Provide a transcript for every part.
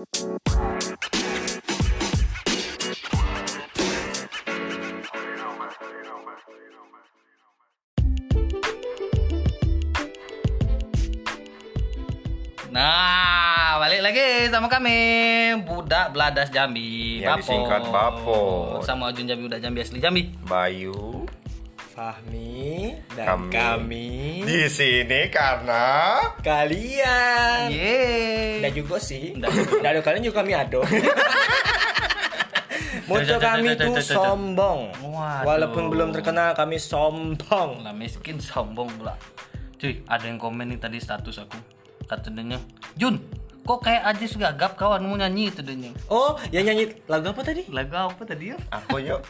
Nah, balik lagi sama kami Budak Beladas Jambi Yang disingkat Bapot. Sama Ujun Jambi Budak Jambi asli Jambi. Bayu Fahmi dan Kami. kami, di sini karena kalian. Yeay. Dan juga sih. Dan kalian juga kami ado Moto kami tuh sombong. Waduh. Walaupun belum terkenal kami sombong. Lah miskin sombong pula. Cuy, ada yang komen nih tadi status aku. Katanya Jun, kok kayak Ajis gagap kawanmu nyanyi itu dia Oh yang nyanyi lagu apa tadi? Lagu apa tadi ya? aku yuk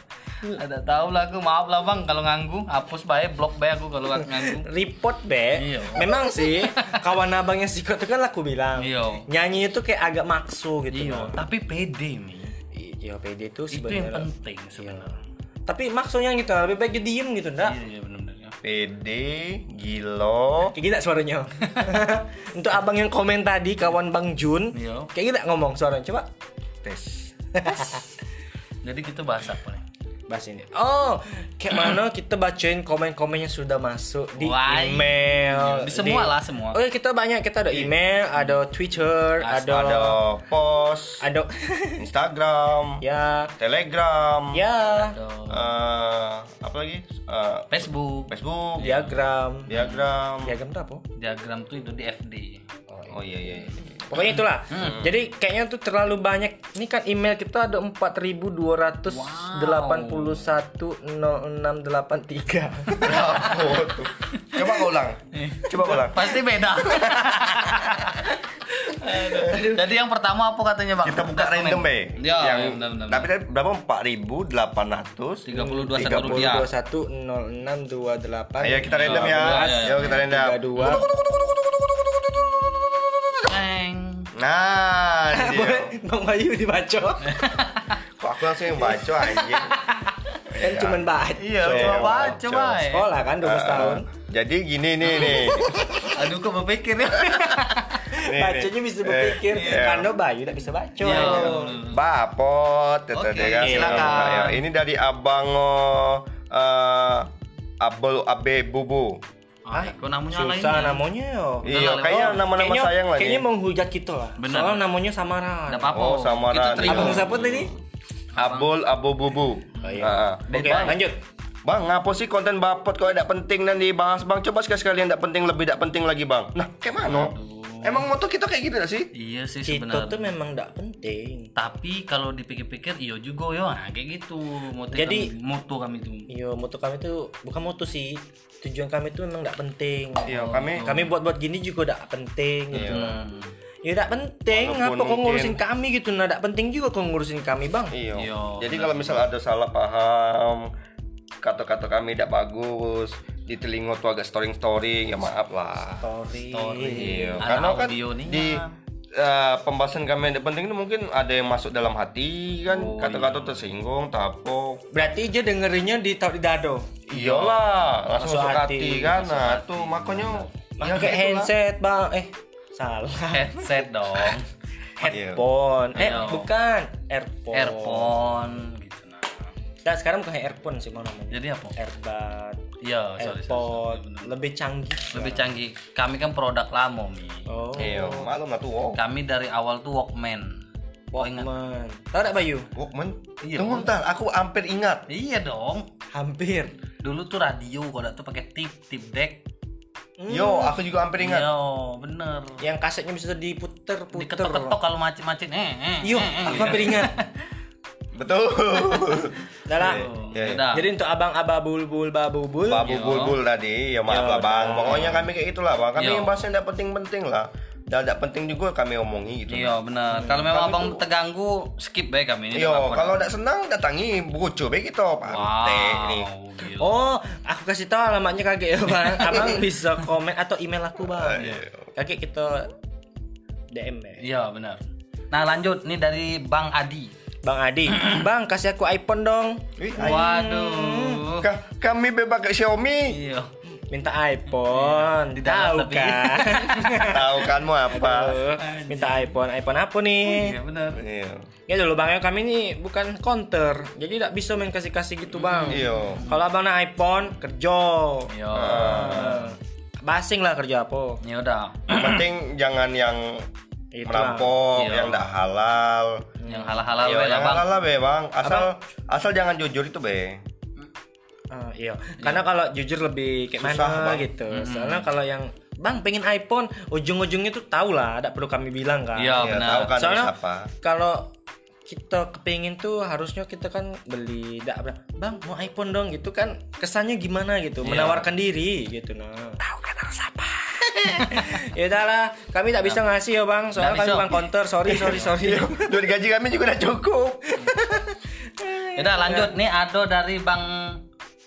Ada tahu lah aku maaf lah bang kalau nganggu hapus baik blok baik aku kalau nganggu Report be Iya. Memang sih Kawan abangnya Sikot itu kan aku bilang Iya. Nyanyi itu kayak agak maksu gitu Iya, tapi pede nih. Iya PD itu Itu yang sebenarnya penting sebenarnya. Tapi maksudnya gitu Lebih baik diem gitu enggak? Iya, iya PD Gilo. Kayak gitu suaranya? Untuk abang yang komen tadi Kawan Bang Jun Iya. Kayak gitu ngomong suaranya? Coba. Tes. Jadi kita bahas apa nih? Bahas ini. Oh Kayak mana kita bacain komen-komen yang sudah masuk Di Wah, email. Iya. Di semua lah, semua. Oh iya, kita banyak. Kita ada email Ada Twitter Ada ada post Ada Instagram Ya. Telegram Ya. Ada eh, apa lagi? Eh, Facebook, Facebook Diagram. Diagram. Diagram itu apa? diagram tuh itu di FD. oh iya iya iya. Pokoknya itulah. Hmm. Jadi kayaknya tuh terlalu banyak. Ini kan email kita ada 4281 Bravo tuh. coba kau ulang coba kau ulang Pasti beda. Jadi yang pertama apa katanya bang? kita buka random be Ya, yang ya, benar, benar. tapi tadi berapa empat ribu delapan ratus 32 satu rupiah. 210628 ayo kita random ya Ya, ya, ya. ayo kita random 32 Neng. Nah. Boleh Bang Bayu dibaca kok aku langsung yang baca anjing Kan cuman baca Iya, Coba. coba baca, baik. Sekolah kan 12 tahun jadi gini nih nih Aduh, kok berpikir ya? Nih, Bacanya bisa berpikir Eh, Karena Bayu tidak bisa baca Iya. Bapot, Oke, tadi kan. silakan. Ya, ini dari abang uh, Abel Abe Bubu. Ah, kok namanya lain? Susah namanya yo Iya, kayaknya nama-nama kayaknya- sayang lah Kayaknya menghujat kita lah Benar. Soalnya namanya samaran Enggak apa-apa. Oh, samaran. Kita terima. Abang siapa tadi? Abul Abu Bubu. Oh, iya. Ah, ah. Oke Bang. lanjut Bang, ngapa sih konten bapot kalau tidak penting dan dibahas bang? Coba sekali-sekali yang tidak penting lebih tidak penting lagi bang. Nah, kayak mana? Emang moto kita kayak gitu gak sih? Iya sih Kita sebenarnya. tuh memang tidak penting Tapi kalau dipikir-pikir iya juga yo, nah, kayak gitu. Moto Jadi- kami, moto kami tuh. Iya, moto kami tuh bukan moto sih. Tujuan kami tuh memang tidak penting. Iya, kami Kami buat-buat gini juga tidak penting gitu. Iya. Ya tidak penting. Walaupun Ngapa kau mungkin- ngurusin kami gitu? Nah, tidak penting juga kau ngurusin kami, Bang. Iya. Iya, Jadi kalau misal ada salah paham, kata-kata kami tidak bagus, di telinga tuh agak storing-storing, ya maaf lah. Story. Iya, Ada karena kan di eh, pembahasan kami yang penting itu mungkin ada yang masuk dalam hati kan Oh, kata-kata tersinggung, tapok. Berarti aja dengerinnya di di dado. Iyalah, langsung Masuk masuk hati, hati, kan. masuk Nah, tuh makanya ya Pakai gitulah. handset, Bang. Eh, salah. Headset dong. Headphone. Eh, Iya. bukan. Earphone. Earphone sekarang bukan earphone sih mau namanya. Jadi apa? Earbud, Iya, sorry, AirPod, lebih canggih. Lebih canggih. Kami kan produk lama, Mi. Oh. Iya, maklum lah tuh. Wow. Kami dari awal tuh Walkman. Oh, ingat? Walkman. Tahu tak Bayu? Walkman. Iya. Tunggu bentar, aku hampir ingat. Iya dong. Hampir. Dulu tuh radio kalau tuh pakai tip, tip deck. Yo, aku juga hampir ingat. Iya, bener. Yang kasetnya bisa diputer, puter. Diketok-ketok kalau macet-macet eh eh. Yo, eh, eh, aku gitu. hampir ingat. Betul. Dah lah. Iya, iya. udah. Jadi untuk abang ababul bul babubul. Babu Yo. bulbul tadi, ya maaf Yo, lah bang. dah. Pokoknya kami kayak itulah bang. Kami Yo. yang bahas yang tidak penting-penting lah. Dan tidak penting juga kami omongi gitu. Iya, bener. Kalau memang Kami abang tuh- terganggu, skip baik kami ini. Apa-apa. kalau tidak senang datangi bucu baik pantai nih. Wow, gila. Oh, aku kasih tahu alamatnya kakek ya bang. Abang bisa komen atau email aku bang. Iya. Kakek kita DM ya. Iya, benar. Nah, lanjut nih dari Bang Adi. Bang Adi, bang kasih aku iPhone dong. Ay- Waduh. Ka- kami bebas ke Xiaomi. Iya. minta iPhone. Dalam Tahu tapi. kan? Tahu kan mau apa? Aduh, minta iPhone. iPhone apa nih? Iya benar. Iya. Ya dulu bang, kami ini bukan counter, jadi tidak bisa main kasih-kasih gitu bang. Iya. Kalau abang nak iPhone, kerja. Yo. Eh, basing lah kerja apa? Ya udah. Penting jangan yang Itu merampok, Iya. yang tidak halal. Yang halal-halal Iya, we lah yang bang. halal be bang. Asal asal jangan jujur itu be. Ah, iya. Karena kalau jujur lebih kayak Susah, mana Bang. gitu. Soalnya kalau yang Bang pengen iPhone, ujung-ujungnya tuh tahu lah, tidak perlu kami bilang kan. Iya Iya, benar. tahu kan Soalnya siapa. kalau kita kepingin tuh harusnya kita kan beli dak bang mau iPhone dong gitu kan kesannya gimana gitu Iya. menawarkan diri gitu nah tahu kan harus apa ya udahlah kami tak bisa ngasih ya bang soalnya kami bang counter sorry sorry sorry Duit gaji kami juga udah cukup. Ya udah lanjut nih Ado dari Bang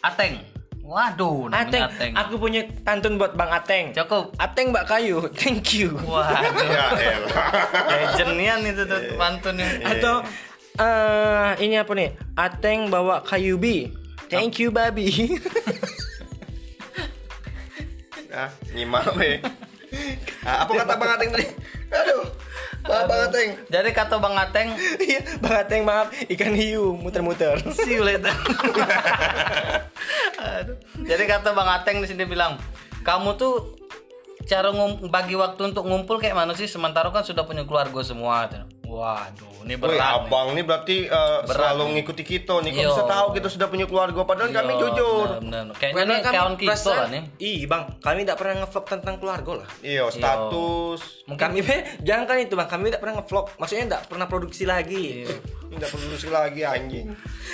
Ateng. Waduh, Ateng, Ateng. aku punya pantun buat Bang Ateng. Cukup. Ateng Mbak Kayu, thank you. Waduh. ya elah. Legenian itu tuh Iya. pantunnya. Atau eh ini apa nih? Ateng bawa kayu bi. Thank you babi. Ah, nyimak be. Ah, apa kata Bang Ateng tadi? Aduh. Maaf Bang Ateng. Jadi kata Bang Ateng, Iya, Bang Ateng maaf, ikan hiu muter-muter. see you later. Aduh. Jadi kata Bang Ateng di sini bilang, kamu tuh cara bagi waktu untuk ngumpul kayak mana sih? Sementara kan sudah punya keluarga semua. Waduh, ini berat. nih. abang nih berarti eh, selalu ngikuti kita nih. Kok Iya. bisa tahu kita sudah punya keluarga padahal kami Iya, jujur. benar, benar. Kayaknya nih kawan kita lah nih. Ih, Bang, kami tidak pernah ngevlog tentang keluarga lah. Iya, status. Mungkin Kami jangan kan itu, Bang. Kami tidak pernah ngevlog. Maksudnya tidak pernah produksi lagi. Tidak produksi lagi anjing.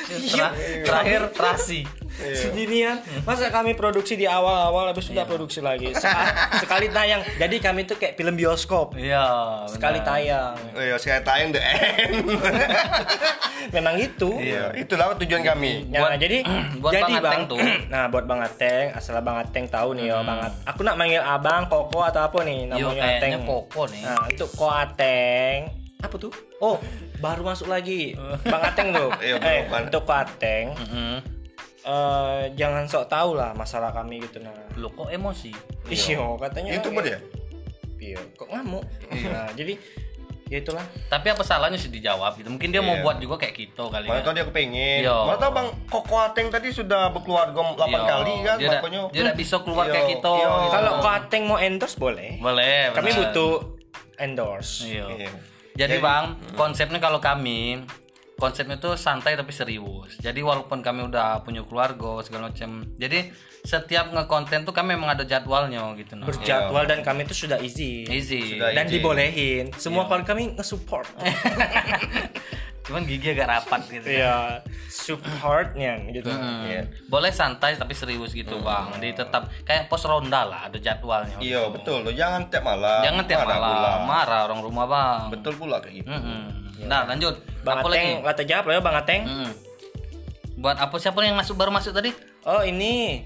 Ter- terakhir terasi. Sendirian. Masa kami produksi di awal-awal habis sudah produksi lagi. Sekali, sekali tayang. Jadi kami tuh kayak film bioskop. Iya, Sekali tayang. Oh iya, saya tayang the end. Memang itu. iya, itulah tujuan kami. Nah, Buat- jadi buat jadi Bang Ateng tuh. Nah, buat Bang Ateng, asal Bang Ateng tahu nih ya, Bang Ateng. Aku nak manggil Abang, Koko atau apa nih Yo, namanya Ateng. kayaknya Koko nih. Nah, untuk Ko Ateng. Apa tuh? Oh, baru masuk lagi. Bang Ateng tuh. Iya, eh, Bang. untuk Ko Ateng, Mm-mm. eh, jangan sok tahu lah masalah kami gitu nah. Loh kok emosi? Iya, katanya. YouTuber ya? Iya, kok ngamuk. Nah, jadi ya itulah. Tapi apa salahnya sih dijawab gitu? Mungkin dia mau Iya. buat juga kayak kita kali Mana ya. tahu dia kepengen. Iya. Mana tahu Bang Koko Ateng tadi sudah berkeluarga 8 Iya. kali kan Dia makanya. dia dak bisa keluar Iya, kayak kita. iya. gitu. Kalau Ko Ateng mau endorse boleh. boleh. Kami butuh endorse. Iya. Iya. Jadi, Jadi- bang, konsepnya kalau kami konsepnya tuh santai tapi serius. Jadi walaupun kami udah punya keluarga segala macam. Jadi setiap ngekonten tuh kami memang ada jadwalnya gitu. Nah. berjadwal dan kami itu sudah izin Easy. Sudah dan izin. dibolehin semua kalau kami nge-support Cuman gigi agak rapat gitu. iya supportnya gitu Hmm. Iya. Boleh santai tapi serius gitu bang. Jadi tetap kayak pos ronda lah ada jadwalnya. Iya, betul loh. Jangan tiap malam. Jangan tiap Marah malam pula. marah orang rumah bang. Betul pula kayak gitu. Mm-mm. Nah lanjut. bang apa lagi? Ateng kata jawab lah ya bang Ateng Mm. Buat apa siapa yang masuk baru masuk tadi? oh ini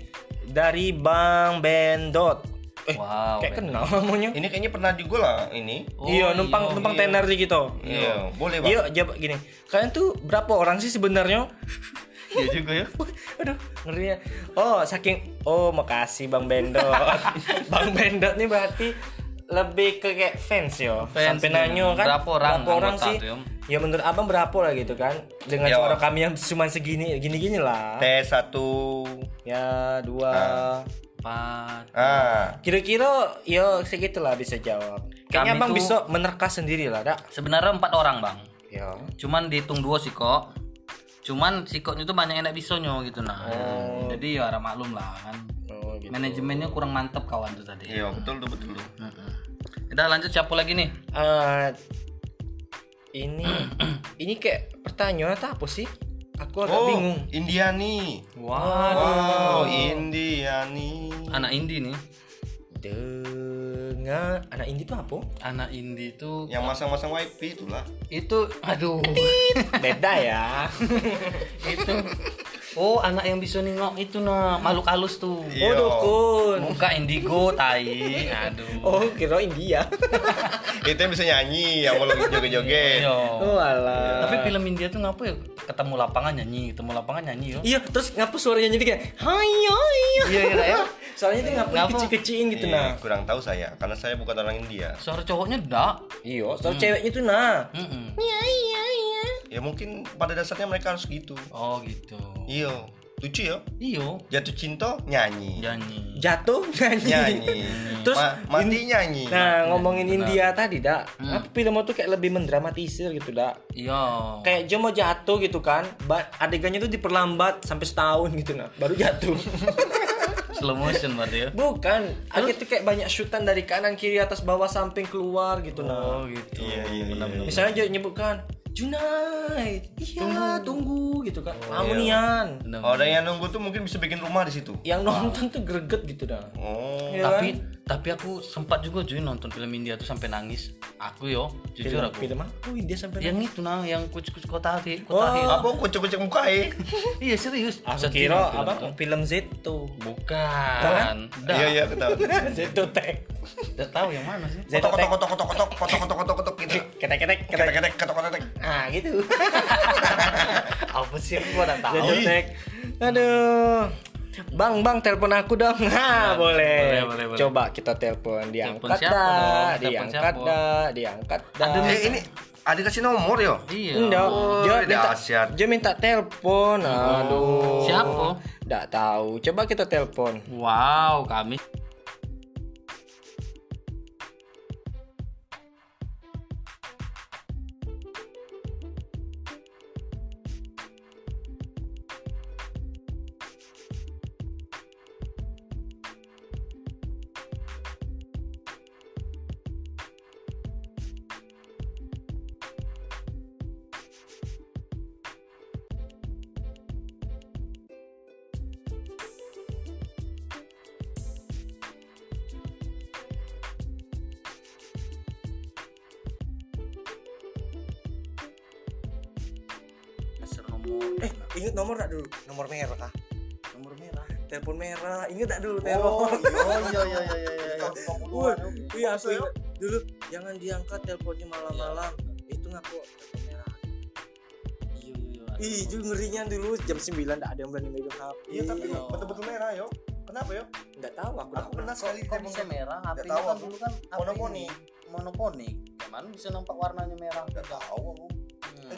dari bang Bendot eh Wow, kayak kenal namanya Ini kayaknya pernah juga lah ini. Oh, iya numpang iya, numpang iya. tenar sih gitu Iya, boleh Bang. Iya, jawab gini. Kalian tuh berapa orang sih sebenarnya? Iya juga ya. Aduh, ngeri ya. Oh, saking oh makasih Bang Bendot. Bang Bendot nih berarti lebih ke kayak fans yo. Fans, Sampai iya. nanyo kan. Berapa orang Berapa orang sih? Yom? Ya menurut Abang berapa lah gitu kan? Dengan Yo. suara kami yang cuma segini gini-gini lah. Tes satu. Ya, dua. Empat. Ah. Kira-kira yo segitulah bisa jawab. Kayaknya Kami Abang tuh- bisa menerka sendiri lah, Dak. Sebenarnya empat orang bang. Ya. Cuman dihitung dua sih kok. Cuman si koknya tuh banyak yang gak bisa nyo gitu nah. Jadi ya orang maklum lah kan. Oh, gitu. Manajemennya kurang mantep kawan tuh tadi. Iya, betul tuh, betul tuh. Udah lanjut siapa lagi nih? Eh, ini ini kayak pertanyaan atau apa sih? Aku agak Oh, bingung. Indiani. Waduh. Wow, Indiani. Anak indie nih. Dengan anak indie itu apa? Anak indie tuh Yang masang-masang wifi itulah. itu aduh Beda ya. itu oh anak yang bisa nengok itu nah makhluk halus tuh Iya. Oh dukun. muka indigo tai aduh Oh kira India. itu yang bisa nyanyi yang mau joget-joget Yo. Oh alah. Tapi film India tuh ngapa ya ketemu lapangan nyanyi, ketemu lapangan nyanyi yo. Iya, terus ngapa suaranya jadi kayak hai hai. Iya iya ya. Suaranya tuh ngapa Ngapa? kecil-kecilin gitu Iya, nah. kurang tahu saya karena saya bukan orang India Suara cowoknya enggak. Iya, suara ceweknya tuh nah. Mm-mm. Iya iya iya. ya mungkin pada dasarnya mereka harus gitu Oh gitu. iya lucu ya Iyo, jatuh cinta nyanyi nyanyi. Jatuh nyanyi. nyanyi Terus Ma- mati nyanyi Nah, ngomongin India tadi, dak. Apa film itu kayak lebih mendramatisir gitu, dak. Iya. Kayak dia mau jatuh gitu kan, ba- adegannya tuh diperlambat sampai setahun gitu nah, baru jatuh. Slow motion berarti ya. Bukan, ada tuh kayak banyak syutan dari kanan kiri atas bawah samping keluar gitu nah. Oh gitu. Iya, iya, iya, iya. Misalnya dia nyebutkan Junaid, iya tunggu, gitu kan. Amunian. Benar. orang yang nunggu tuh mungkin bisa bikin rumah di situ Yang nonton tuh greget gitu dah. oh Iya tapi kan? tapi aku sempat juga cuy nonton film India tuh sampai nangis. Aku yo, jujur film, aku. film apa? Oh, India sampai Yang itu nah, yang kucing-kucing kota hati, Oh. kota hati. apa kucek-kucek muka eh Iya serius. Aku Sedih kira film apa tuh. film Zeto. Bukan. Dah. iya iya ketahuan Zeto Tech. Udah tahu yang mana sih? Kotok Tech. kotok kotok kotok kotok kotok kotok kotok gitu ketek. ketek kotok kotok kotok Ah, gitu. Apa sih gua udah tahu. Tech. Aduh. Bang, bang, telepon aku dong. Ha, boleh. boleh, boleh, boleh. Coba kita telepon, diangkat siapa dah, diangkat siapa? dah, diangkat dah. eh ini ada kasih nomor ya Iya. Enggak, Oh, dia dia minta, dahsyat. dia minta telepon. Aduh. Siapa? Enggak tahu. Coba kita telepon. Wow, kami Ingat enggak dulu oh telepon? iya iya iya iya iya iya iya aku ingat dulu jangan diangkat teleponnya malam-malam. Itu ngaku. Iya iya. Ih, itu ngerinya dulu jam 9 enggak ada yang berani megang HP. iya tapi betul-betul merah yo kenapa yo enggak tahu aku. aku pernah sekali Kok bisa merah? HP-nya tahu kan dulu kan HP Monoponik. ini. Monoponik. Gimana bisa nampak warnanya merah? nggak tahu aku Hmm.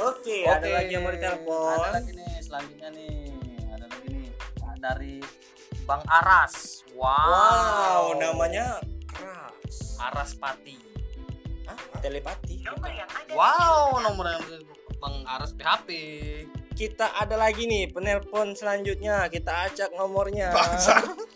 Oke, ada Oke, lagi yang mau ditelepon. Ada lagi nih selanjutnya nih. Ada lagi nih dari Bang Aras. Wow. Wow, namanya keras. Aras Pati. Hah? Telepati. Wow, nomor yang Bang Aras PHP. Kita ada lagi nih penelpon selanjutnya. Kita acak nomornya. Tuh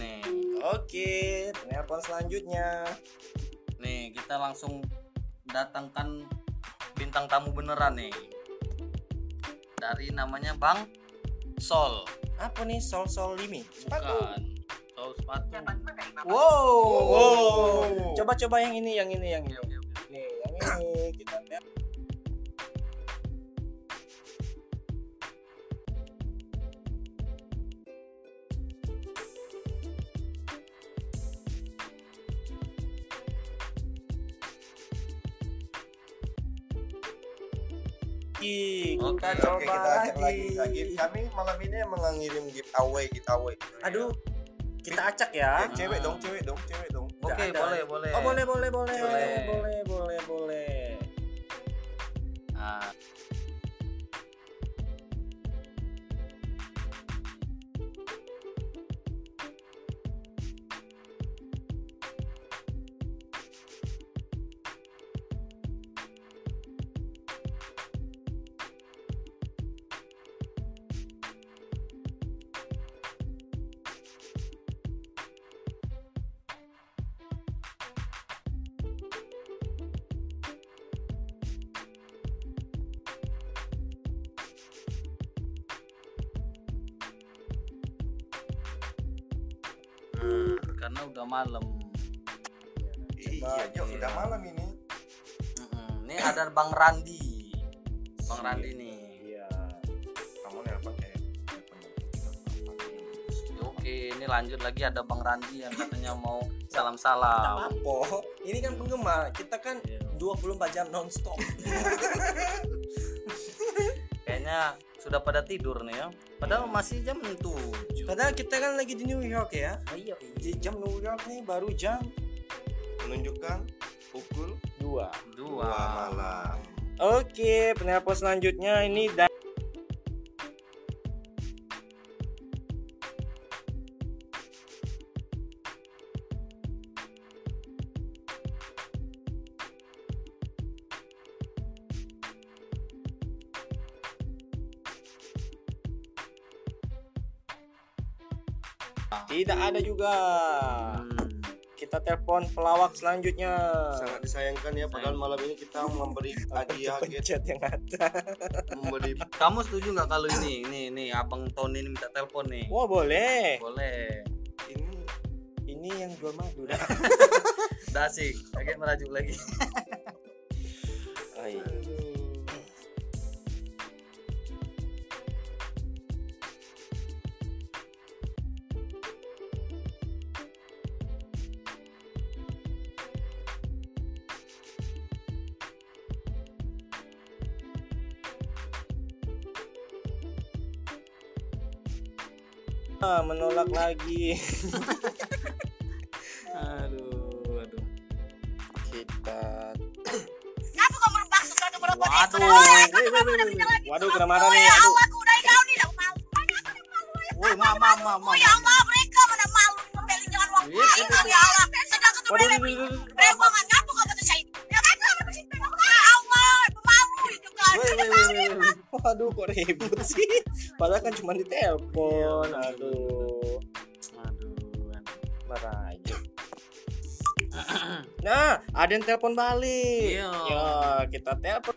nih. Oke, penelpon selanjutnya. Nih, kita langsung datangkan bintang tamu beneran nih. Dari namanya Bang Sol. Apa nih sol sol limi? Bukan. Sol sepatu. Wow. Wow. Coba-coba yang ini, yang ini, yang ini. Kami malam ini emang ngirim giveaway, giveaway. Aduh, kita acak ya. Eh, cewek dong, cewek dong, cewek dong. Oke, ada. boleh, boleh. Oh, boleh, boleh, boleh. Boleh. Boleh, boleh, boleh. Karena udah malam. Iya, Jok, udah malam ini. Ini ada Bang Randi. Bang Randi nih. Iya. Kamu kayak Oke, ini lanjut lagi ada Bang Randi yang katanya mau salam-salam. apa Ini kan penggemar. Kita kan Iya. 24 jam nonstop. Kayaknya sudah pada tidur nih ya. Padahal masih jam 7. Padahal kita kan lagi di New York ya. Iya. Di jam New York nih baru jam menunjukkan pukul 2. Dua. 2 malam. Oke, penelpon selanjutnya ini dan tidak ada juga. Hmm. Kita telepon pelawak selanjutnya. Sangat disayangkan ya padahal malam ini kita memberi hadiah kita Pencet yang ada. memberi Kamu setuju nggak kalau ini, ini, ini Abang Tony ini minta telepon nih? Wah boleh. Boleh. ini Ini yang jual madu dah. Udah asik. Lagi merajuk lagi. lagi. Aduh, aduh. Kita Kenapa kau bermaksud kau untuk merobot Waduh. Waduh, kena marah nih. Oh ya Aduh. Allah, aku udah kau nih, aku malu. Woi, mama, mama, Oh ya Allah, mereka mana malu membeli jangan uang Iya, lain. Oh ya Allah, sedang ketemu waduh. Rembongan, ngapa kau betul saya? Ya kan, kamu bersih. Ya Allah, pemalu itu kan. Woi, woi. Waduh, kok ribut sih? Padahal kan cuma ditelepon. Aduh, Aduh, Nah, ada yang telepon balik. Iya. Ya, kita telepon.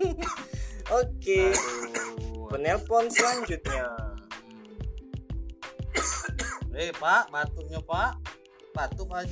Oke. Penelpon selanjutnya. Eh pak, batuknya pak, batuk Pak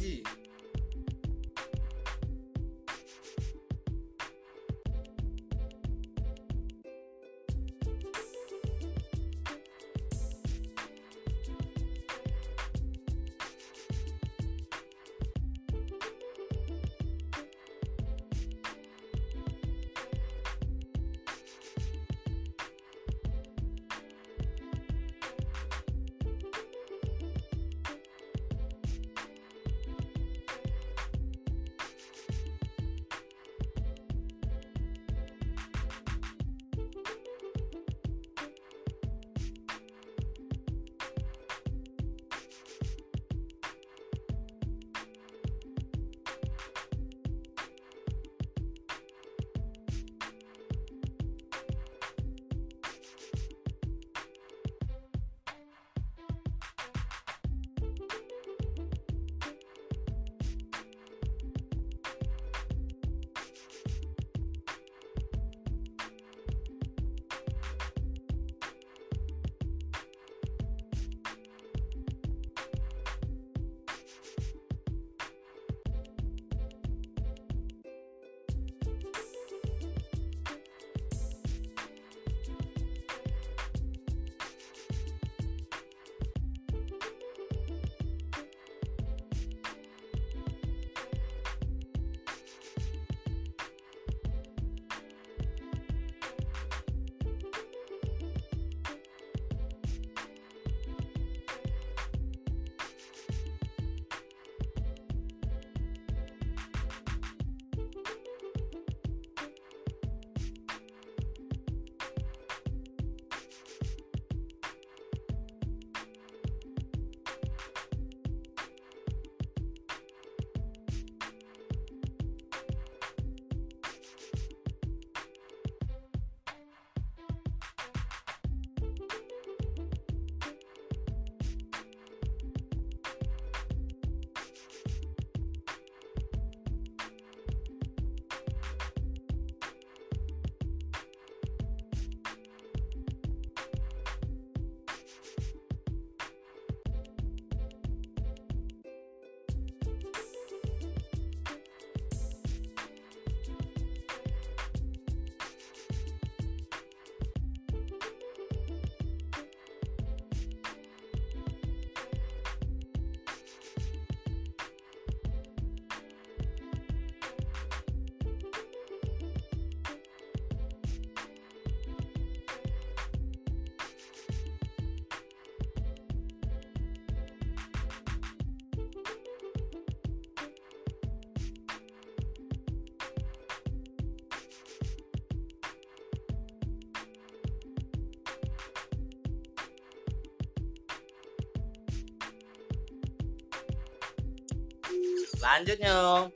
Haji. Lanjutnya,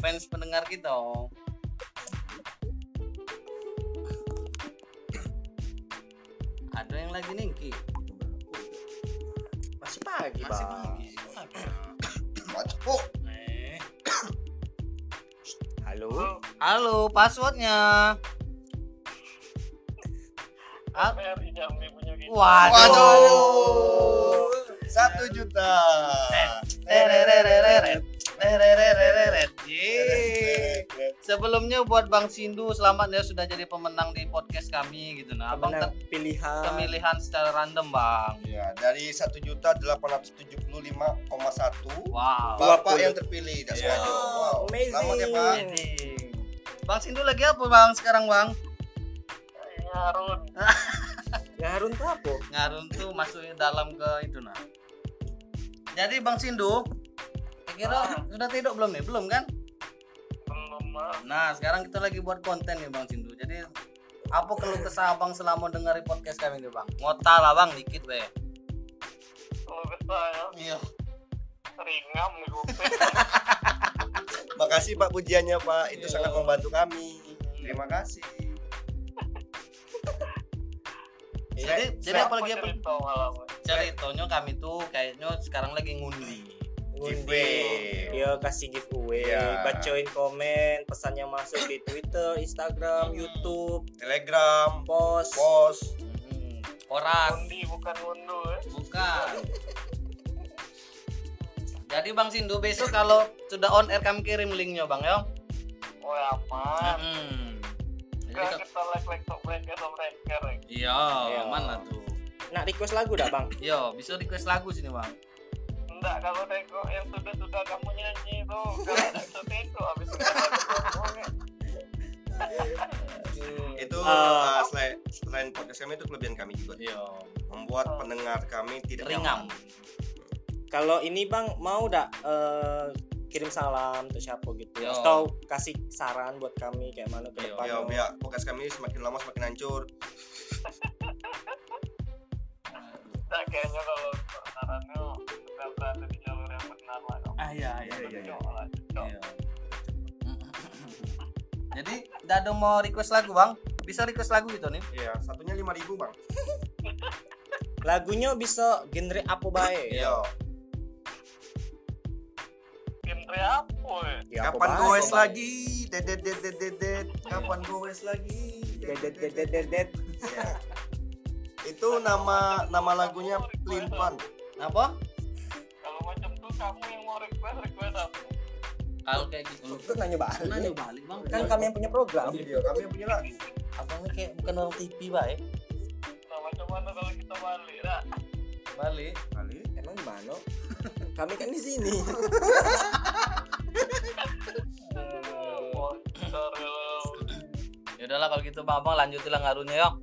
fans pendengar kita. Ada yang lagi ningki. Masih pagi, Masih pagi. Eh, Halo. Halo, passwordnya. Ah, Waduh. Waduh. Satu juta. Terereret. Sebelumnya buat Bang Sindu selamat ya sudah jadi pemenang di podcast kami gitu nah. Abang pilihan. pemilihan secara random, Bang. Ya, dari satu juta delapan ratus tujuh puluh lima koma satu. Wow. Bapak 20. yang terpilih, tidak Iya. sengaja. Wow. Amazing. Selamat ya, Pak. Jadi, Bang Sindu lagi apa, Bang, sekarang, Bang? Ya Harun tuh apa? Ngarun tuh masuknya dalam ke itu nah. Jadi Bang Sindu, kira sudah tidur belum nih? Belum kan? Belum, Nah, sekarang kita lagi buat konten nih Bang Sindu. Jadi apa keluh kesah Abang selama dengerin podcast kami nih, Bang? Ngota lah, Bang, dikit be. Iya. Makasih Pak pujiannya, Pak. Itu Iya. sangat membantu kami. Terima kasih. Jadi, jadi apa lagi apa? Ceritanya kami tuh kayaknya sekarang lagi ngundi. Ngundi dia kasih giveaway Iya. bacain komen pesan yang masuk di Twitter Instagram YouTube Telegram, post pos. Mm-mm. Koran. Undi bukan mundu eh. Bukan. Jadi Bang Sindu besok kalau sudah on air kami kirim linknya Bang ya. Oh aman. Mm-mm. Jadi kita like like top breaker top eh. Iya, Iya. mana tuh? nak request lagu dah bang Yo, bisa request lagu sini Bang. Enggak kalau tengok yang sudah sudah kamu nyanyi itu kalau ada tengok habis itu. Itu Ah. uh, selain, selain podcast kami itu kelebihan kami juga. Yo. Membuat pendengar kami tidak Ringan. kalau ini bang mau dak eh, kirim salam untuk siapa gitu Yo. atau kasih saran buat kami kayak mana ke Yo. depan Ya, biar podcast kami semakin lama semakin hancur. Enggak kayaknya kalau sarannya berada di jalur yang benar lah. kamu. Ah iya Iya, iya, iya. Iya. Jadi, Dado mau request lagu, Bang? Bisa request lagu gitu nih? Iya, satunya 5000 Bang. lagunya bisa genre apa baik Iya. Genre apa eh? Ya, apa Kapan goes lagi? Dedet dedet dedet. Kapan goes lagi? Dedet, dedet, dedet. Iya. Itu nama nama lagunya Plimpan. Apa? Kamu yang mau request request apa? Kalau kayak gitu. Itu nanya balik Nanya balik, Bang. kan kami yang punya program Iya, kami yang punya lagu. Abangnya kayak bukan orang TV, baik. Nah macam mana kalau kita balik dah? Balik. Kali. emang di mana kami kan di sini ya. Ya udahlah kalau gitu Bang, Abang lanjutilah ngaruhnya yuk.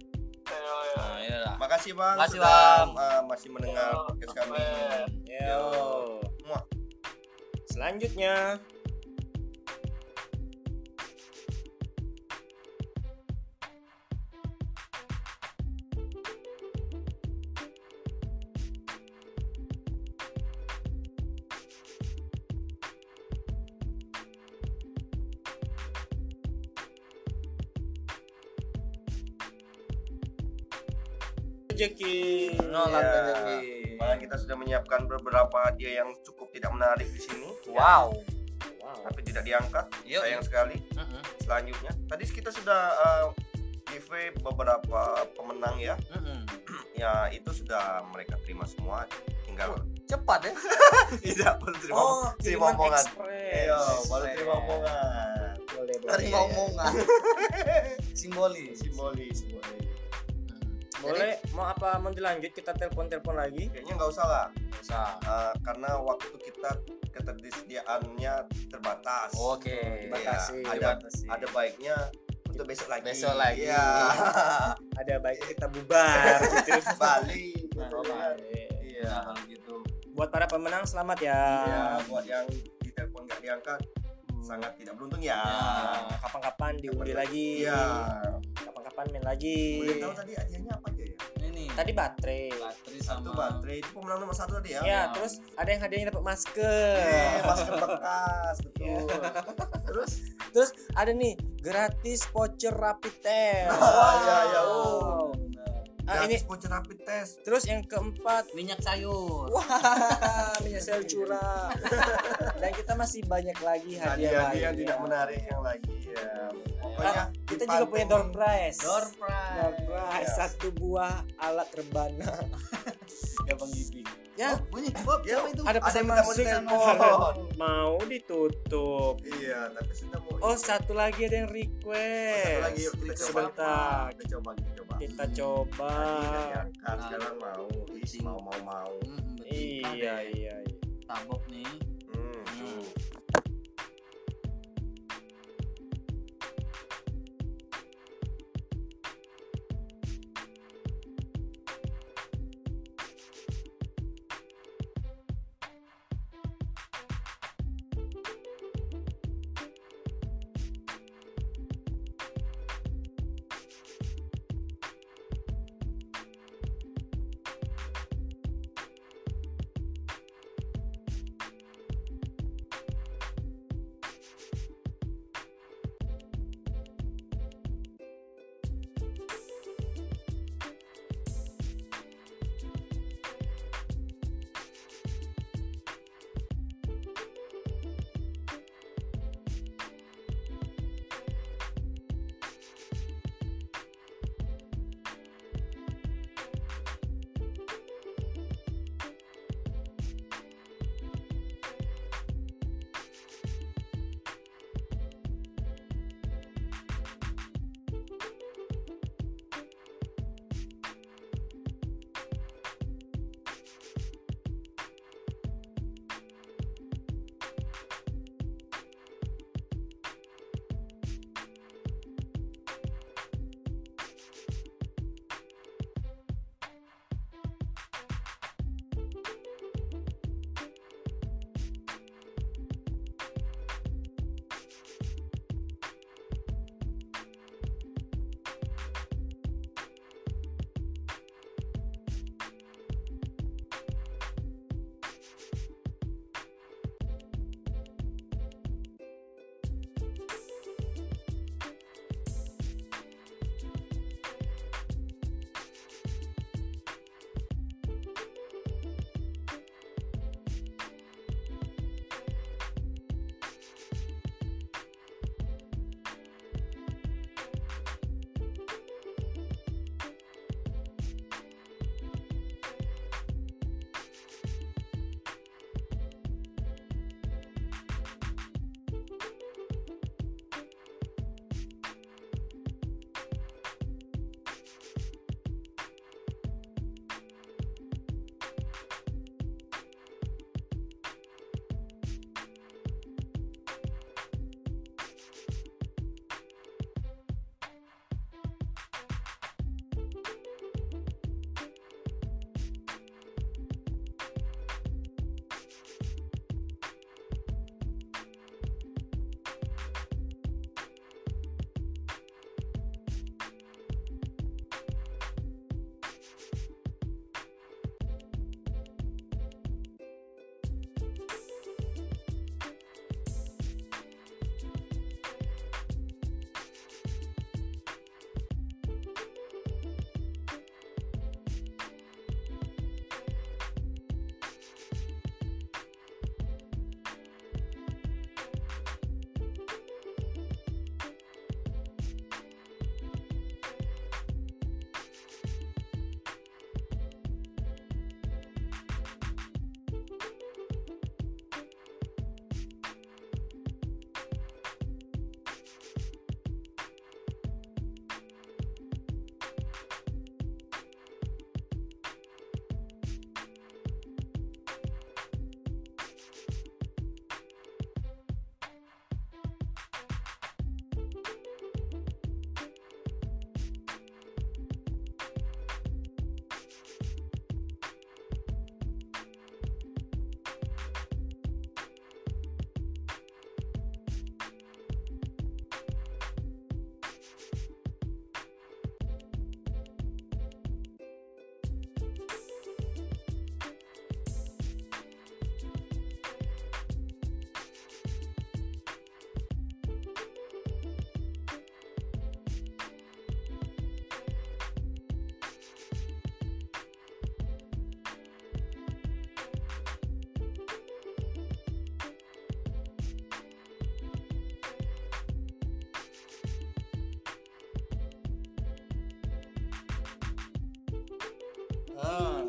Ayo ya. Nah, iya lah. Makasih Bang. Makasih, sudah, Bang. uh, masih mendengar podcast kami. yo Muah. selanjutnya rezeki Nolak Iya. rezeki. Malah kita sudah menyiapkan beberapa hadiah yang cukup tidak menarik di sini. Wow. wow Tapi tidak diangkat. Yuk. Sayang sekali. Mm-mm. Selanjutnya, tadi kita sudah uh, giveaway beberapa pemenang ya. Mm-mm. Ya itu sudah mereka terima semua. Tinggal Cepat ya. tidak perlu terima, oh terima omongan. Iya, baru terima omongan. boleh boleh Terima omongan. Simbolis. Simbolis, simbolis. boleh mau apa mau dilanjut kita telepon telepon lagi Kayaknya nggak usah lah, Bisa. Uh, karena waktu kita ketersediaannya terbatas. Oke. Dibatasi. Iya, ada Dibatasi. ada baiknya untuk besok lagi. Besok lagi. Iya. ada baiknya kita bubar gitu Balik. Nah, kan? Iya, Iya. kalau gitu. buat para pemenang selamat ya Ya, buat yang ditelepon nggak diangkat sangat tidak beruntung ya. Ya, kapan-kapan diundi lagi Iya. kapan-kapan main lagi Boleh tahu tadi hadiahnya apa ya? Tadi baterai baterai Satu sama baterai itu pemenang nomor satu tadi ya. ya terus ada yang hadiahnya dapat masker Eh, masker bekas betul. Iya. Terus terus ada nih gratis voucher rapid test Ah, iya, iya. Wow. Ah, ini voucher rapid test. terus yang keempat minyak sayur. wah minyak sel curah dan kita masih banyak lagi hadiah Hadiah yang lain. tidak menarik yang lagi ya. Pokoknya Ah, kita juga punya door prize Door prize. Door prize Ya. satu buah alat rebana Ya Bang Ya bunyi. Bob, Ya, itu? ada Ada pesan mau masuk ditelepon. mau ditutup Iya, tapi sudah mau. oh satu lagi ada yang Oh, request satu lagi yuk kita coba. sebentar Kita coba, kita coba. kita coba Tadi nggak diangkat, sekarang mau. Is, mau mau mau. Mm, betul. iya Ada iya iya Tabok nih.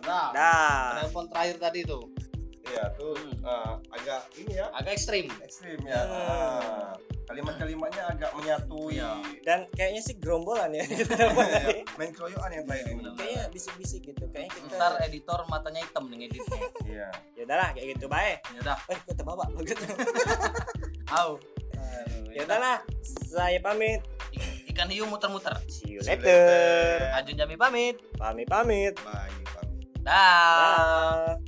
Nah, Dah. telepon terakhir tadi tuh Iya tuh Hmm. ah, agak ini ya agak ekstrim. ekstrim ya. Hmm. Ah, Kalimat-kalimatnya agak menyatu. Iya. Dan kayaknya sih gerombolan ya kita tadi. Main keroyokan yang tadi ini. Kayaknya bisik-bisik gitu. Kayaknya kita Ntar editor matanya hitam nih ngeditnya. Iya. ya udahlah kayak gitu baik. Ya udah. Eh, bapak begitu. Au. ya udahlah, saya pamit. Ikan hiu muter-muter. See you later. later. Ajun Jami pamit. Pamit pamit. Bye. Dah. Dah.